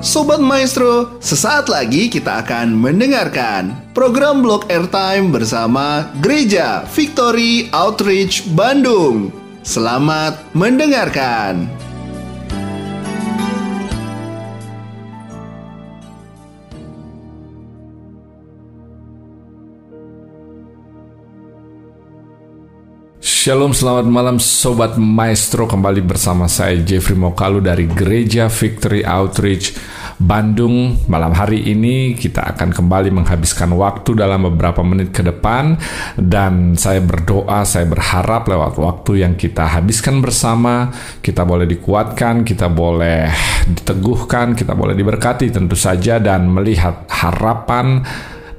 Sobat Maestro, sesaat lagi kita akan mendengarkan program Blog Airtime bersama Gereja Victory Outreach Bandung. Selamat mendengarkan. Shalom, selamat malam Sobat Maestro. Kembali bersama saya Jeffrey Mokalu dari Gereja Victory Outreach Bandung. Malam hari ini kita akan kembali menghabiskan waktu dalam beberapa menit ke depan. Dan saya berdoa, saya berharap lewat waktu yang kita habiskan bersama Kita boleh dikuatkan, kita boleh diteguhkan, kita boleh diberkati tentu saja Dan melihat harapan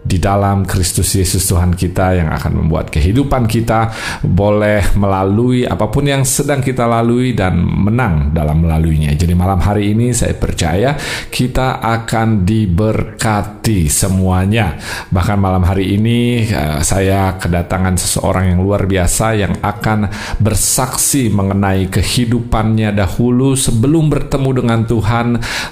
di dalam Kristus Yesus Tuhan kita yang akan membuat kehidupan kita boleh melalui apa pun yang sedang kita lalui dan menang dalam melaluinya. Jadi malam hari ini saya percaya kita akan diberkati semuanya. Bahkan malam hari ini eh, saya kedatangan seseorang yang luar biasa yang akan bersaksi mengenai kehidupannya dahulu sebelum bertemu dengan Tuhan,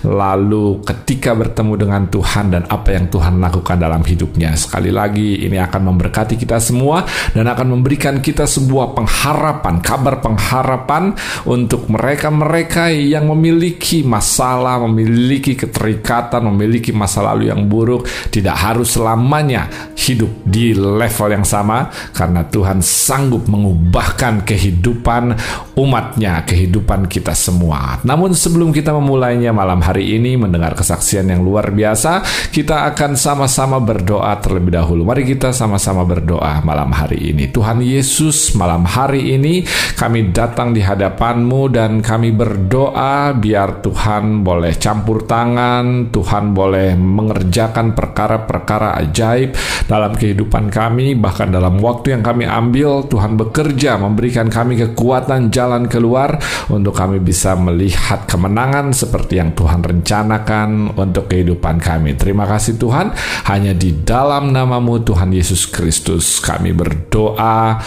lalu ketika bertemu dengan Tuhan dan apa yang Tuhan lakukan dalam hidup hidupnya. Sekali lagi, ini akan memberkati kita semua dan akan memberikan kita sebuah pengharapan, kabar pengharapan untuk mereka-mereka yang memiliki masalah, memiliki keterikatan, memiliki masa lalu yang buruk, tidak harus selamanya hidup di level yang sama karena Tuhan sanggup mengubahkan kehidupan umatnya, kehidupan kita semua. Namun sebelum kita memulainya malam hari ini mendengar kesaksian yang luar biasa, kita akan sama-sama berdoa berdoa terlebih dahulu. Mari kita sama-sama berdoa malam hari ini. Tuhan Yesus, malam hari ini kami datang di hadapanmu dan kami berdoa biar Tuhan boleh campur tangan, Tuhan boleh mengerjakan perkara-perkara ajaib dalam kehidupan kami, bahkan dalam waktu yang kami ambil, Tuhan bekerja memberikan kami kekuatan jalan keluar untuk kami bisa melihat kemenangan seperti yang Tuhan rencanakan untuk kehidupan kami. Terima kasih Tuhan, hanya di dalam namamu Tuhan Yesus Kristus kami berdoa.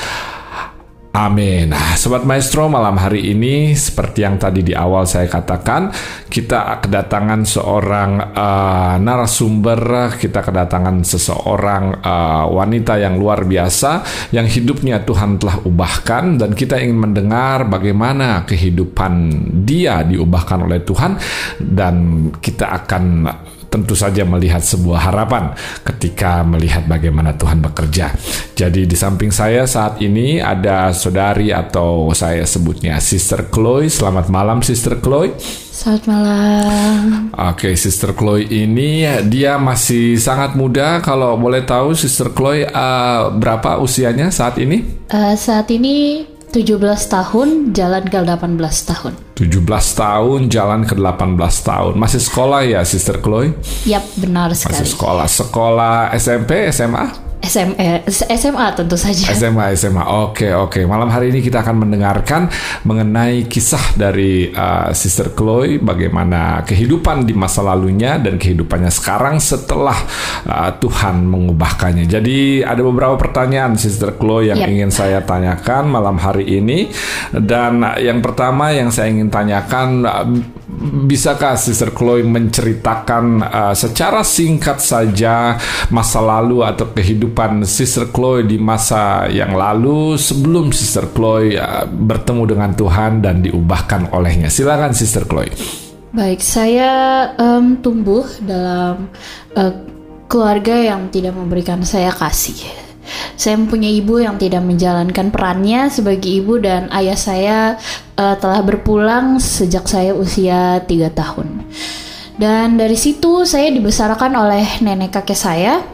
Amin. Nah, Sobat Maestro, malam hari ini seperti yang tadi di awal saya katakan, kita kedatangan seorang uh, narasumber, kita kedatangan seseorang uh, wanita yang luar biasa yang hidupnya Tuhan telah ubahkan dan kita ingin mendengar bagaimana kehidupan dia diubahkan oleh Tuhan dan kita akan tentu saja melihat sebuah harapan ketika melihat bagaimana Tuhan bekerja. Jadi di samping saya saat ini ada saudari atau saya sebutnya Sister Chloe. Selamat malam Sister Chloe. Selamat malam. Oke, Sister Chloe ini dia masih sangat muda. Kalau boleh tahu, Sister Chloe uh, berapa usianya saat ini? Uh, saat ini 17 tahun jalan ke 18 tahun. 17 tahun jalan ke 18 tahun. Masih sekolah ya Sister Chloe? Yap, benar sekali. Masih sekolah. Sekolah SMP, SMA? SMA, SMA tentu saja. SMA, SMA. Oke, oke. Malam hari ini kita akan mendengarkan mengenai kisah dari uh, Sister Chloe, bagaimana kehidupan di masa lalunya dan kehidupannya sekarang setelah uh, Tuhan mengubahkannya. Jadi ada beberapa pertanyaan Sister Chloe yang yep. ingin saya tanyakan malam hari ini. Dan yang pertama yang saya ingin tanyakan, uh, bisakah Sister Chloe menceritakan uh, secara singkat saja masa lalu atau kehidupan Sister Chloe di masa yang lalu sebelum Sister Chloe uh, bertemu dengan Tuhan dan diubahkan olehnya. Silakan Sister Chloe. Baik, saya um, tumbuh dalam uh, keluarga yang tidak memberikan saya kasih. Saya mempunyai ibu yang tidak menjalankan perannya sebagai ibu dan ayah saya uh, telah berpulang sejak saya usia 3 tahun. Dan dari situ saya dibesarkan oleh nenek kakek saya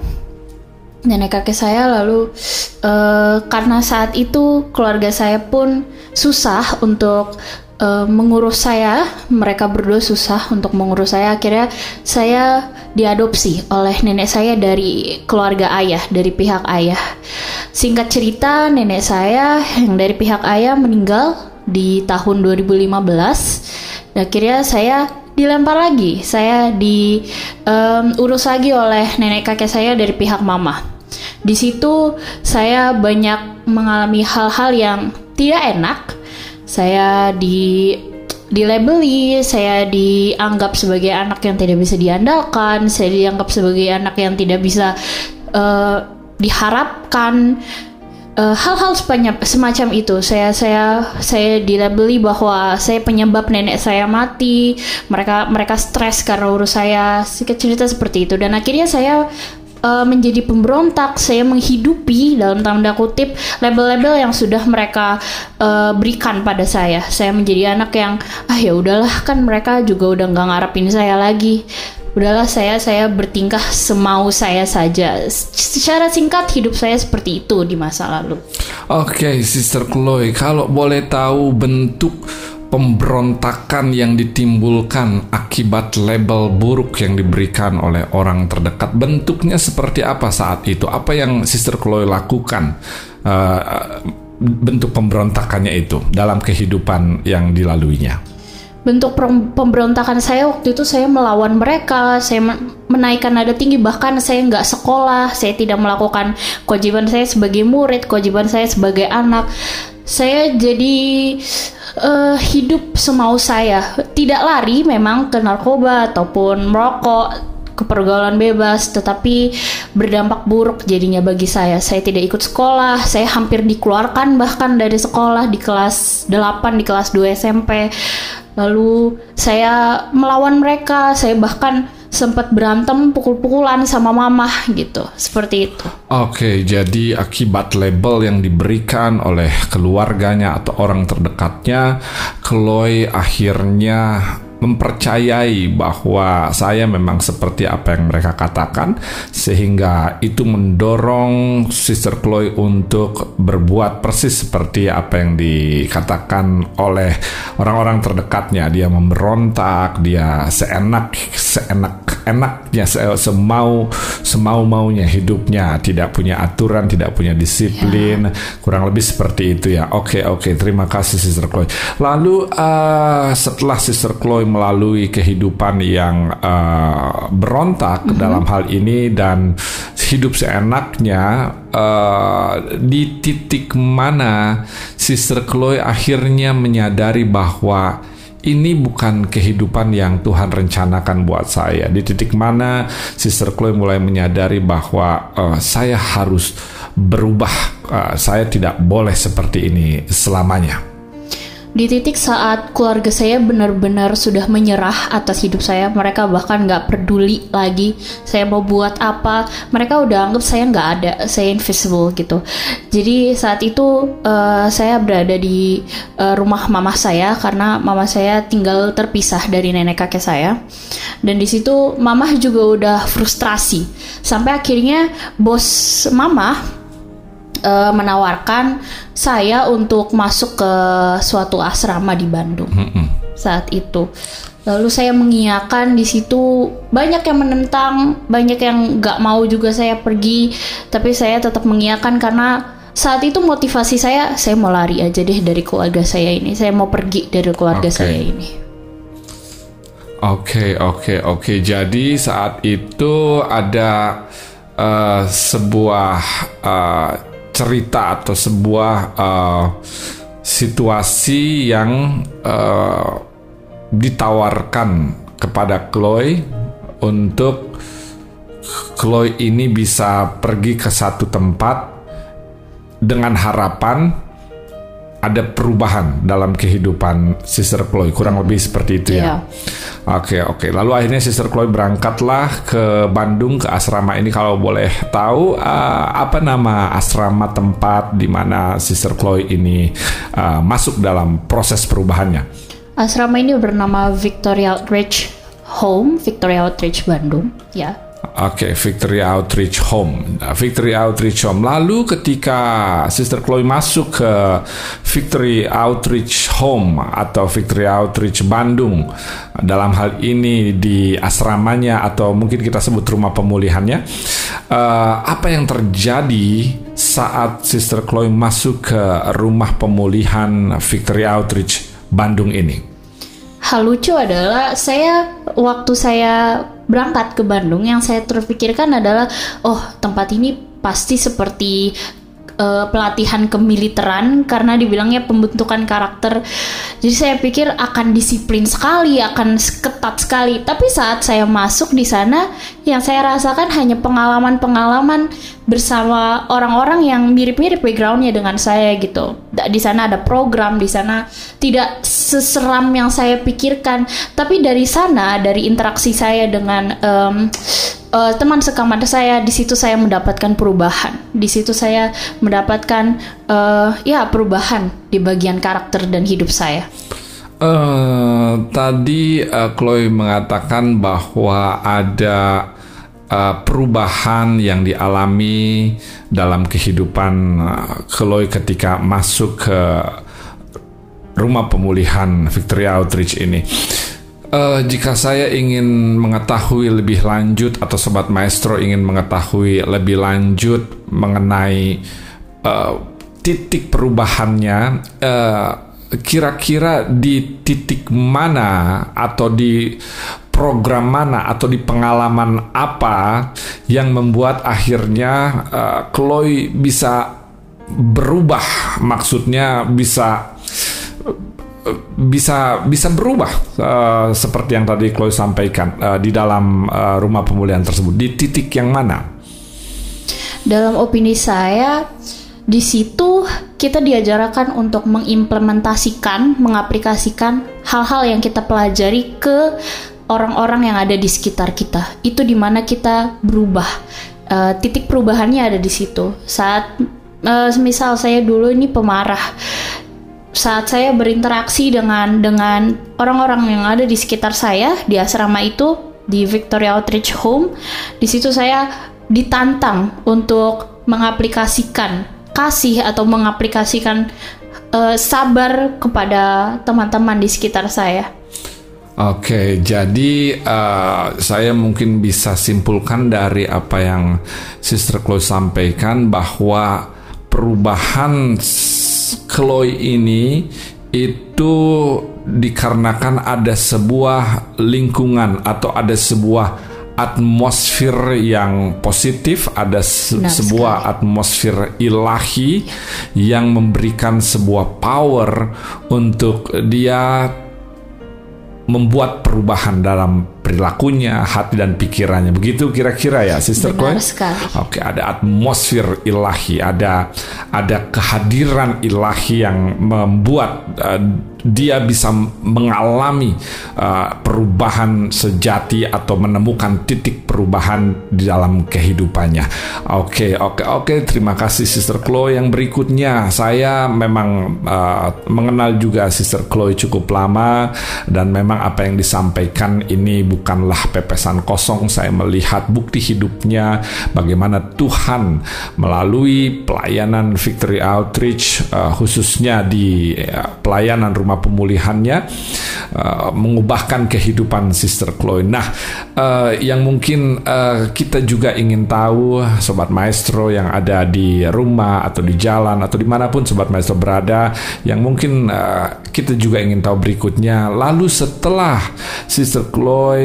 nenek kakek saya lalu uh, karena saat itu keluarga saya pun susah untuk uh, mengurus saya mereka berdua susah untuk mengurus saya akhirnya saya diadopsi oleh nenek saya dari keluarga ayah dari pihak ayah singkat cerita nenek saya yang dari pihak ayah meninggal di tahun 2015 akhirnya saya dilempar lagi. Saya diurus um, lagi oleh nenek kakek saya dari pihak mama. Di situ saya banyak mengalami hal-hal yang tidak enak. Saya di dilabeli, saya dianggap sebagai anak yang tidak bisa diandalkan, saya dianggap sebagai anak yang tidak bisa uh, diharapkan uh, hal-hal semacam itu. Saya saya saya dilabeli bahwa saya penyebab nenek saya mati mereka mereka stres karena urus saya sedikit cerita seperti itu. Dan akhirnya saya uh, menjadi pemberontak saya menghidupi dalam tanda kutip label-label yang sudah mereka uh, berikan pada saya saya menjadi anak yang ah ya udahlah kan mereka juga udah nggak ngarepin saya lagi udahlah saya saya bertingkah semau saya saja. Secara singkat hidup saya seperti itu di masa lalu. Oke, okay, Sister Chloe, kalau boleh tahu bentuk pemberontakan yang ditimbulkan akibat label buruk yang diberikan oleh orang terdekat bentuknya seperti apa saat itu? Apa yang Sister Chloe lakukan? Uh, bentuk pemberontakannya itu dalam kehidupan yang dilaluinya bentuk pemberontakan saya waktu itu saya melawan mereka saya menaikkan nada tinggi bahkan saya nggak sekolah saya tidak melakukan kewajiban saya sebagai murid kewajiban saya sebagai anak saya jadi uh, hidup semau saya. Tidak lari memang ke narkoba ataupun merokok ke pergaulan bebas tetapi berdampak buruk jadinya bagi saya. Saya tidak ikut sekolah saya hampir dikeluarkan bahkan dari sekolah di kelas 8 di kelas 2 SMP lalu saya melawan mereka saya bahkan sempat berantem pukul-pukulan sama mama gitu seperti itu. Oke, jadi akibat label yang diberikan oleh keluarganya atau orang terdekatnya, Chloe akhirnya mempercayai bahwa saya memang seperti apa yang mereka katakan sehingga itu mendorong Sister Chloe untuk berbuat persis seperti apa yang dikatakan oleh orang-orang terdekatnya. Dia memberontak dia seenak seenak enaknya semau semau maunya hidupnya. Tidak punya aturan tidak punya disiplin. Yeah. kurang lebih seperti itu ya. Oke oke. Terima kasih Sister Chloe. Lalu uh, setelah Sister Chloe melalui kehidupan yang uh, berontak mm -hmm. dalam hal ini dan hidup seenaknya uh, di titik mana Sister Chloe akhirnya menyadari bahwa ini bukan kehidupan yang Tuhan rencanakan buat saya. Di titik mana Sister Chloe mulai menyadari bahwa uh, saya harus berubah, uh, saya tidak boleh seperti ini selamanya di titik saat keluarga saya benar-benar sudah menyerah atas hidup saya mereka bahkan nggak peduli lagi saya mau buat apa. Mereka udah anggap saya nggak ada saya invisible gitu. Jadi saat itu uh, saya berada di uh, rumah mama saya karena mama saya tinggal terpisah dari nenek kakek saya. Dan di situ mama juga udah frustrasi. Sampai akhirnya bos mama uh, menawarkan saya untuk masuk ke suatu asrama di Bandung mm -hmm. saat itu. Lalu saya mengiyakan di situ banyak yang menentang, banyak yang nggak mau juga saya pergi, tapi saya tetap mengiyakan karena saat itu motivasi saya saya mau lari aja deh dari keluarga saya ini, saya mau pergi dari keluarga okay. saya ini. Oke okay, oke okay, oke. Okay. Jadi saat itu ada uh, sebuah uh, cerita atau sebuah uh, situasi yang uh, ditawarkan kepada Chloe untuk Chloe ini bisa pergi ke satu tempat dengan harapan ada perubahan dalam kehidupan Sister Chloe kurang lebih seperti itu ya. Yeah. Oke okay, oke. Okay. Lalu akhirnya Sister Chloe berangkatlah ke Bandung ke asrama ini kalau boleh tahu uh, apa nama asrama tempat di mana Sister Chloe ini uh, masuk dalam proses perubahannya. Asrama ini bernama Victoria Outreach Home, Victoria Outreach Bandung, ya. Oke, okay, Victory Outreach Home. Nah, Victory Outreach Home. Lalu ketika Sister Chloe masuk ke Victory Outreach Home atau Victory Outreach Bandung, dalam hal ini di asramanya atau mungkin kita sebut rumah pemulihannya, uh, apa yang terjadi saat Sister Chloe masuk ke rumah pemulihan Victory Outreach Bandung ini? Hal lucu adalah saya waktu saya berangkat ke Bandung yang saya terpikirkan adalah oh tempat ini pasti seperti uh, pelatihan kemiliteran karena dibilangnya pembentukan karakter. Jadi saya pikir akan disiplin sekali, akan ketat sekali. Tapi saat saya masuk di sana, yang saya rasakan hanya pengalaman-pengalaman bersama orang-orang yang mirip-mirip backgroundnya dengan saya gitu. Di sana ada program, di sana tidak seseram yang saya pikirkan. Tapi dari sana, dari interaksi saya dengan um, uh, teman sekamar saya di situ saya mendapatkan perubahan. Di situ saya mendapatkan uh, ya perubahan di bagian karakter dan hidup saya. Uh, tadi uh, Chloe mengatakan bahwa ada uh, perubahan yang dialami dalam kehidupan uh, Chloe ketika masuk ke rumah pemulihan Victoria Outreach ini Uh, jika saya ingin mengetahui lebih lanjut atau sobat maestro ingin mengetahui lebih lanjut mengenai uh, titik perubahannya, uh, kira-kira di titik mana atau di program mana atau di pengalaman apa yang membuat akhirnya uh, Chloe bisa berubah, maksudnya bisa bisa bisa berubah uh, seperti yang tadi Chloe sampaikan uh, di dalam uh, rumah pemulihan tersebut di titik yang mana? Dalam opini saya di situ kita diajarkan untuk mengimplementasikan, mengaplikasikan hal-hal yang kita pelajari ke orang-orang yang ada di sekitar kita. Itu di mana kita berubah. Uh, titik perubahannya ada di situ. Saat uh, misal saya dulu ini pemarah saat saya berinteraksi dengan dengan orang-orang yang ada di sekitar saya di asrama itu di Victoria Outreach Home, di situ saya ditantang untuk mengaplikasikan kasih atau mengaplikasikan uh, sabar kepada teman-teman di sekitar saya. Oke, jadi uh, saya mungkin bisa simpulkan dari apa yang Sister Chloe sampaikan bahwa perubahan Chloe ini itu dikarenakan ada sebuah lingkungan atau ada sebuah atmosfer yang positif, ada se Benar sebuah sekali. atmosfer ilahi yang memberikan sebuah power untuk dia membuat perubahan dalam perilakunya, hati dan pikirannya. Begitu kira-kira ya, Sister Benar sekali. Oke, ada atmosfer ilahi, ada ada kehadiran ilahi yang membuat uh, dia bisa mengalami uh, perubahan sejati atau menemukan titik perubahan di dalam kehidupannya. Oke, okay, oke, okay, oke. Okay. Terima kasih Sister Chloe. Yang berikutnya, saya memang uh, mengenal juga Sister Chloe cukup lama dan memang apa yang disampaikan ini bukanlah pepesan kosong. Saya melihat bukti hidupnya, bagaimana Tuhan melalui pelayanan Victory Outreach, uh, khususnya di uh, pelayanan rumah pemulihannya uh, mengubahkan kehidupan Sister Chloe. Nah, uh, yang mungkin uh, kita juga ingin tahu, sobat maestro yang ada di rumah atau di jalan atau di mana pun sobat maestro berada, yang mungkin uh, kita juga ingin tahu berikutnya. Lalu setelah Sister Chloe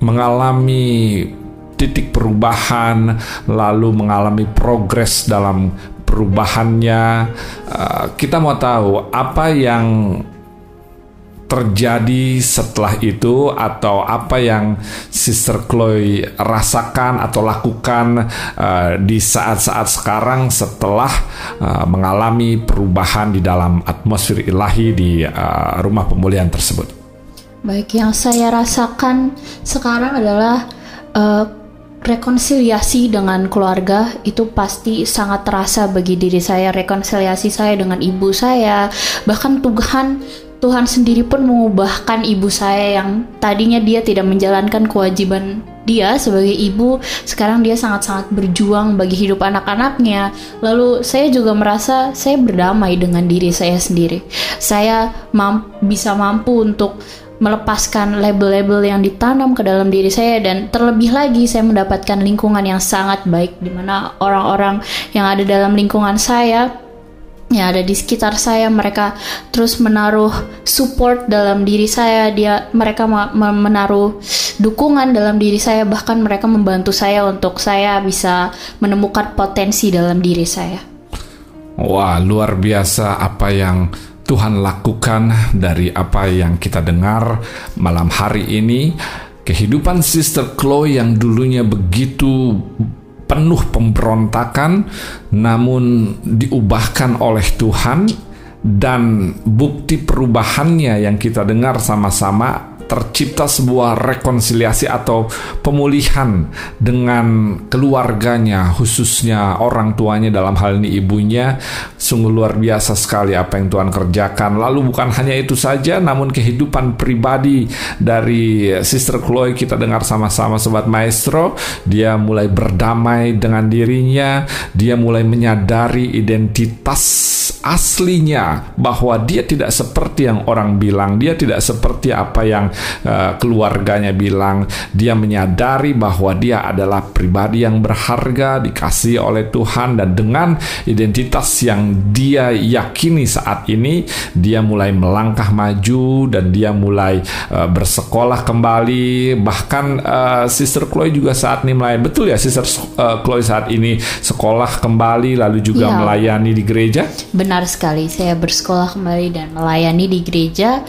mengalami titik perubahan, lalu mengalami progres dalam perubahannya. Uh, kita mau tahu apa yang terjadi setelah itu atau apa yang Sister Chloe rasakan atau lakukan uh, di saat-saat sekarang setelah uh, mengalami perubahan di dalam atmosfer ilahi di uh, rumah pemulihan tersebut. Baik, yang saya rasakan sekarang adalah uh, rekonsiliasi dengan keluarga itu pasti sangat terasa bagi diri saya. Rekonsiliasi saya dengan ibu saya bahkan Tuhan Tuhan sendiri pun mengubahkan ibu saya yang tadinya dia tidak menjalankan kewajiban dia sebagai ibu sekarang dia sangat-sangat berjuang bagi hidup anak-anaknya. Lalu saya juga merasa saya berdamai dengan diri saya sendiri. Saya mam bisa mampu untuk melepaskan label-label yang ditanam ke dalam diri saya dan terlebih lagi saya mendapatkan lingkungan yang sangat baik di mana orang-orang yang ada dalam lingkungan saya yang ada di sekitar saya mereka terus menaruh support dalam diri saya. Dia mereka menaruh dukungan dalam diri saya bahkan mereka membantu saya untuk saya bisa menemukan potensi dalam diri saya. Wah, luar biasa apa yang Tuhan lakukan dari apa yang kita dengar malam hari ini. Kehidupan Sister Chloe yang dulunya begitu penuh pemberontakan, namun diubahkan oleh Tuhan, dan bukti perubahannya yang kita dengar sama-sama tercipta sebuah rekonsiliasi atau pemulihan dengan keluarganya, khususnya orang tuanya dalam hal ini ibunya. Sungguh luar biasa sekali apa yang Tuhan kerjakan. Lalu bukan hanya itu saja, namun kehidupan pribadi dari Sister Chloe kita dengar sama-sama Sobat Maestro, dia mulai berdamai dengan dirinya, dia mulai menyadari identitas aslinya bahwa dia tidak seperti yang orang bilang, dia tidak seperti apa yang uh, keluarganya bilang dia menyadari bahwa dia adalah pribadi yang berharga dikasih oleh Tuhan dan dengan identitas yang dia yakini saat ini dia mulai melangkah maju dan dia mulai uh, bersekolah kembali. Bahkan uh, Sister Chloe juga saat ini mulai betul ya Sister uh, Chloe saat ini sekolah kembali lalu juga ya. melayani di gereja? Benar sekali saya bersekolah kembali dan melayani di gereja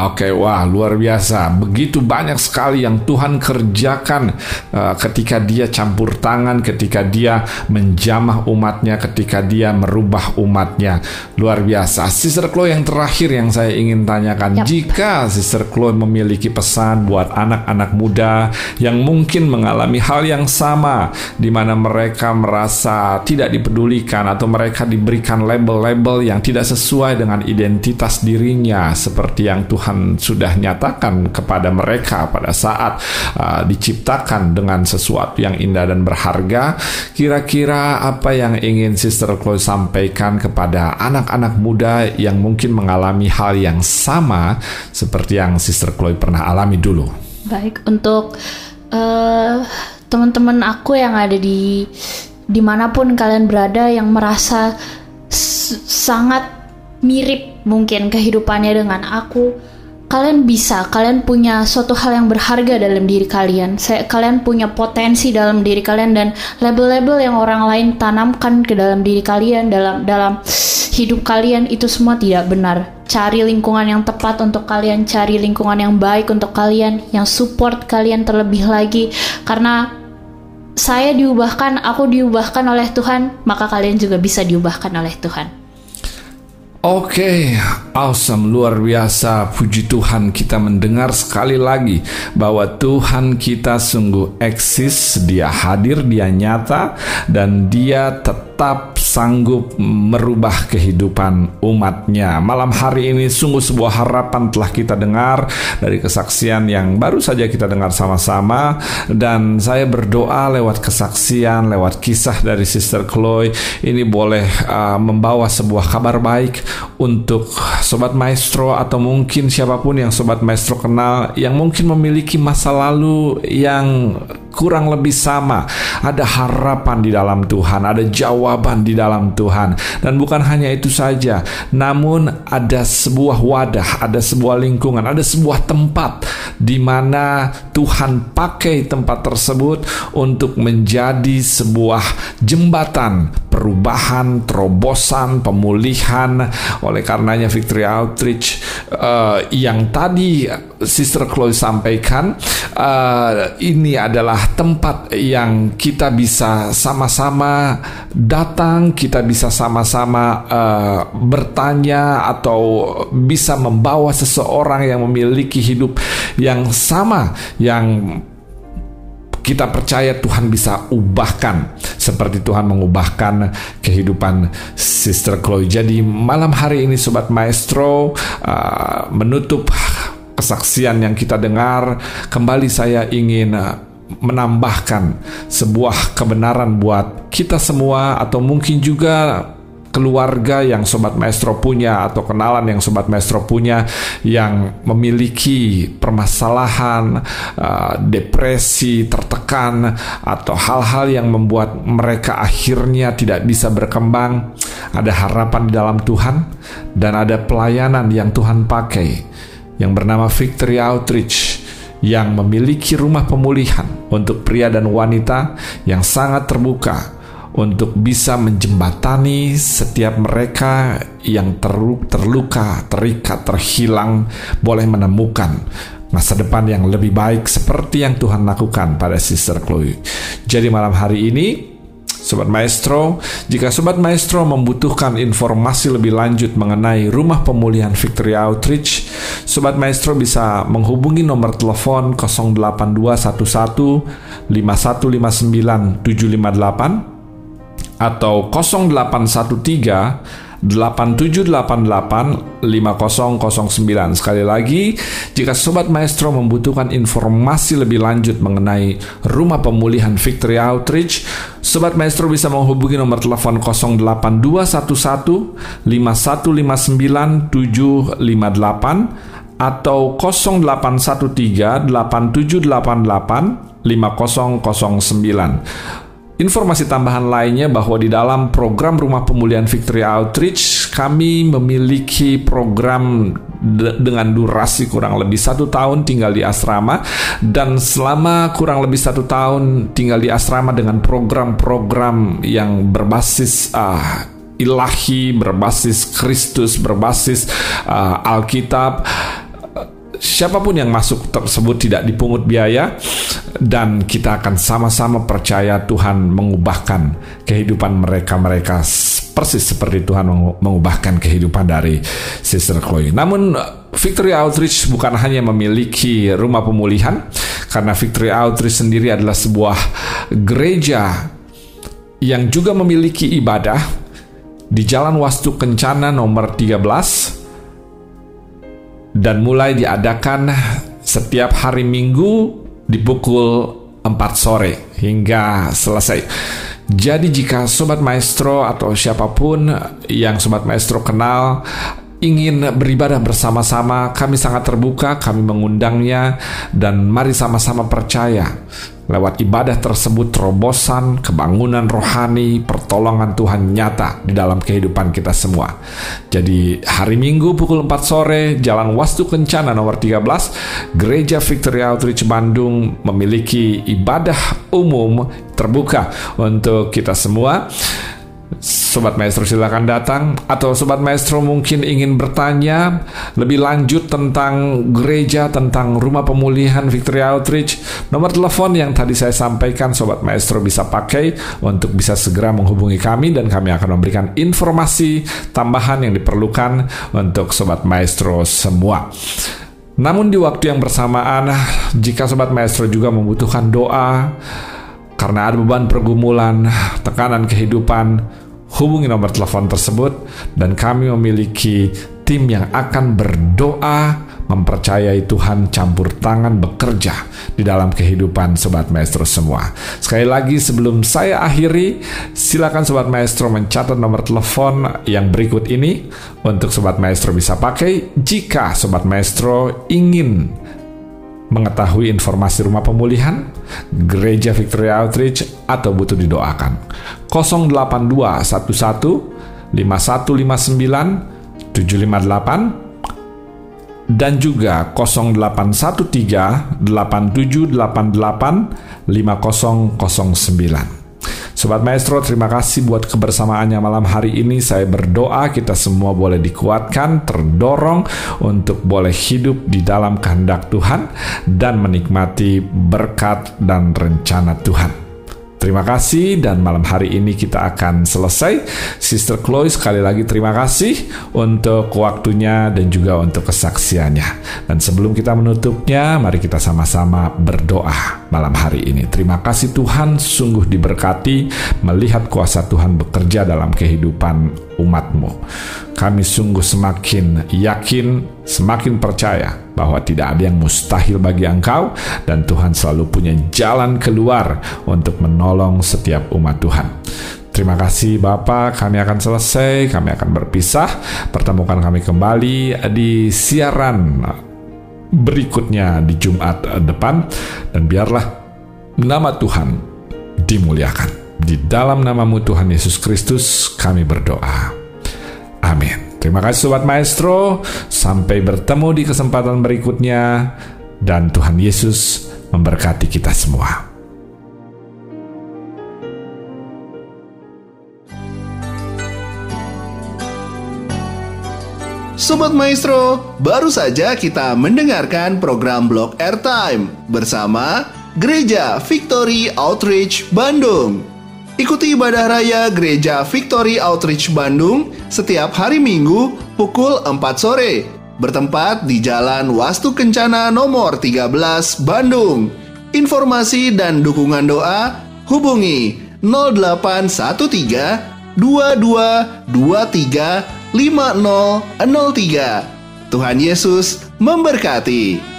Oke, okay, wah luar biasa. Begitu banyak sekali yang Tuhan kerjakan uh, ketika dia campur tangan, ketika dia menjamah umatnya, ketika dia merubah umatnya. Luar biasa. Sister Chloe yang terakhir yang saya ingin tanyakan, yep. jika Sister Chloe memiliki pesan buat anak-anak muda yang mungkin mengalami hal yang sama, di mana mereka merasa tidak dipedulikan atau mereka diberikan label-label yang tidak sesuai dengan identitas dirinya, seperti yang Tuhan Tuhan sudah nyatakan kepada mereka pada saat uh, diciptakan dengan sesuatu yang indah dan berharga. Kira-kira apa yang ingin Sister Chloe sampaikan kepada anak-anak muda yang mungkin mengalami hal yang sama seperti yang Sister Chloe pernah alami dulu? Baik, untuk uh, teman-teman aku yang ada di di mana pun kalian berada yang merasa sangat mirip mungkin kehidupannya dengan aku kalian bisa kalian punya suatu hal yang berharga dalam diri kalian. Saya kalian punya potensi dalam diri kalian dan label-label yang orang lain tanamkan ke dalam diri kalian dalam dalam hidup kalian itu semua tidak benar. Cari lingkungan yang tepat untuk kalian cari lingkungan yang baik untuk kalian yang support kalian terlebih lagi. Karena saya diubahkan, aku diubahkan oleh Tuhan, maka kalian juga bisa diubahkan oleh Tuhan. Oke, okay, awesome, luar biasa. Puji Tuhan kita mendengar sekali lagi bahwa Tuhan kita sungguh eksis, dia hadir, dia nyata, dan dia tetap sanggup merubah kehidupan umatnya. Malam hari ini sungguh sebuah harapan telah kita dengar dari kesaksian yang baru saja kita dengar sama-sama dan saya berdoa lewat kesaksian, lewat kisah dari Sister Chloe ini boleh uh, membawa sebuah kabar baik untuk sobat maestro atau mungkin siapa pun yang sobat maestro kenal yang mungkin memiliki masa lalu yang kurang lebih sama. Ada harapan di dalam Tuhan, ada jawaban di dalam Tuhan. Dan bukan hanya itu saja, namun ada sebuah wadah, ada sebuah lingkungan, ada sebuah tempat di mana Tuhan pakai tempat tersebut untuk menjadi sebuah jembatan perubahan, terobosan, pemulihan. Oleh karenanya Victory Outreach uh, yang tadi Sister Chloe sampaikan uh, ini adalah tempat yang kita bisa sama-sama datang, kita bisa sama-sama uh, bertanya atau bisa membawa seseorang yang memiliki hidup yang sama yang kita percaya Tuhan bisa ubahkan seperti Tuhan mengubahkan kehidupan Sister Chloe. Jadi malam hari ini Sobat Maestro uh, menutup kesaksian yang kita dengar, kembali saya ingin uh, menambahkan sebuah kebenaran buat kita semua atau mungkin juga keluarga yang Sobat Maestro punya atau kenalan yang Sobat Maestro punya yang memiliki permasalahan, uh, depresi, tertekan, atau hal-hal yang membuat mereka akhirnya tidak bisa berkembang, ada harapan di dalam Tuhan dan ada pelayanan yang Tuhan pakai yang bernama Victory Outreach yang memiliki rumah pemulihan untuk pria dan wanita yang sangat terbuka untuk bisa menjembatani setiap mereka yang terluka, terikat, terhilang, boleh menemukan masa depan yang lebih baik seperti yang Tuhan lakukan pada Sister Chloe. Jadi malam hari ini Sobat Maestro, jika Sobat Maestro membutuhkan informasi lebih lanjut mengenai Rumah Pemulihan Victory Outreach, Sobat Maestro bisa menghubungi nomor telepon 08211 5159 758 atau 0813 8788 5009. Sekali lagi, jika Sobat Maestro membutuhkan informasi lebih lanjut mengenai Rumah Pemulihan Victory Outreach, Sobat Maestro bisa menghubungi nomor telepon 08211 5159 758 atau 0813 8788 5009. Informasi tambahan lainnya bahwa di dalam program Rumah Pemulihan Victory Outreach kami memiliki program dengan durasi kurang lebih satu tahun tinggal di asrama dan selama kurang lebih satu tahun tinggal di asrama dengan program-program yang berbasis uh, ilahi, berbasis Kristus, berbasis uh, Alkitab siapa pun yang masuk tersebut tidak dipungut biaya dan kita akan sama-sama percaya Tuhan mengubahkan kehidupan mereka-mereka persis seperti Tuhan mengubahkan kehidupan dari Sister Chloe. Namun Victory Outreach bukan hanya memiliki rumah pemulihan karena Victory Outreach sendiri adalah sebuah gereja yang juga memiliki ibadah di Jalan Wastu Kencana nomor 13 dan mulai diadakan setiap hari Minggu di pukul 4 sore hingga selesai. Jadi jika Sobat Maestro atau siapa pun yang Sobat Maestro kenal ingin beribadah bersama-sama, kami sangat terbuka, kami mengundangnya, dan mari sama-sama percaya lewat ibadah tersebut terobosan, kebangunan rohani, pertolongan Tuhan nyata di dalam kehidupan kita semua. Jadi hari Minggu pukul 4 sore, Jalan Wastu Kencana nomor 13, Gereja Victory Outreach Bandung memiliki ibadah umum terbuka untuk kita semua. Sobat Maestro silakan datang atau Sobat Maestro mungkin ingin bertanya lebih lanjut tentang gereja, tentang rumah pemulihan Victory Outreach. Nomor telepon yang tadi saya sampaikan Sobat Maestro bisa pakai untuk bisa segera menghubungi kami dan kami akan memberikan informasi tambahan yang diperlukan untuk Sobat Maestro semua. Namun di waktu yang bersamaan, jika Sobat Maestro juga membutuhkan doa, karena ada beban pergumulan, tekanan kehidupan, hubungi nomor telepon tersebut dan kami memiliki tim yang akan berdoa mempercayai Tuhan campur tangan bekerja di dalam kehidupan Sobat Maestro semua. Sekali lagi sebelum saya akhiri, silakan Sobat Maestro mencatat nomor telepon yang berikut ini untuk Sobat Maestro bisa pakai jika Sobat Maestro ingin mengetahui informasi rumah pemulihan, gereja Victory Outreach, atau butuh didoakan. 0821 5159 758 dan juga 0813 8788 5009. Sobat Maestro, terima kasih buat kebersamaannya malam hari ini. Saya berdoa kita semua boleh dikuatkan, terdorong untuk boleh hidup di dalam kehendak Tuhan dan menikmati berkat dan rencana Tuhan. Terima kasih dan malam hari ini kita akan selesai. Sister Chloe sekali lagi terima kasih untuk waktunya dan juga untuk kesaksiannya. Dan sebelum kita menutupnya, mari kita sama-sama berdoa malam hari ini. Terima kasih Tuhan sungguh diberkati melihat kuasa Tuhan bekerja dalam kehidupan umatmu. Kami sungguh semakin yakin, semakin percaya bahwa tidak ada yang mustahil bagi engkau dan Tuhan selalu punya jalan keluar untuk menolong setiap umat Tuhan. Terima kasih Bapak, kami akan selesai, kami akan berpisah. Pertemukan kami kembali di siaran berikutnya di Jumat depan dan biarlah nama Tuhan dimuliakan. Di dalam namamu Tuhan Yesus Kristus kami berdoa. Amin. Terima kasih Sobat Maestro. Sampai bertemu di kesempatan berikutnya. Dan Tuhan Yesus memberkati kita semua. Sobat Maestro, baru saja kita mendengarkan program Blog Airtime bersama Gereja Victory Outreach Bandung. Ikuti ibadah raya Gereja Victory Outreach Bandung setiap hari Minggu pukul 4 sore bertempat di Jalan Wastu Kencana nomor 13 Bandung. Informasi dan dukungan doa hubungi 0813 2223 5003. Tuhan Yesus memberkati.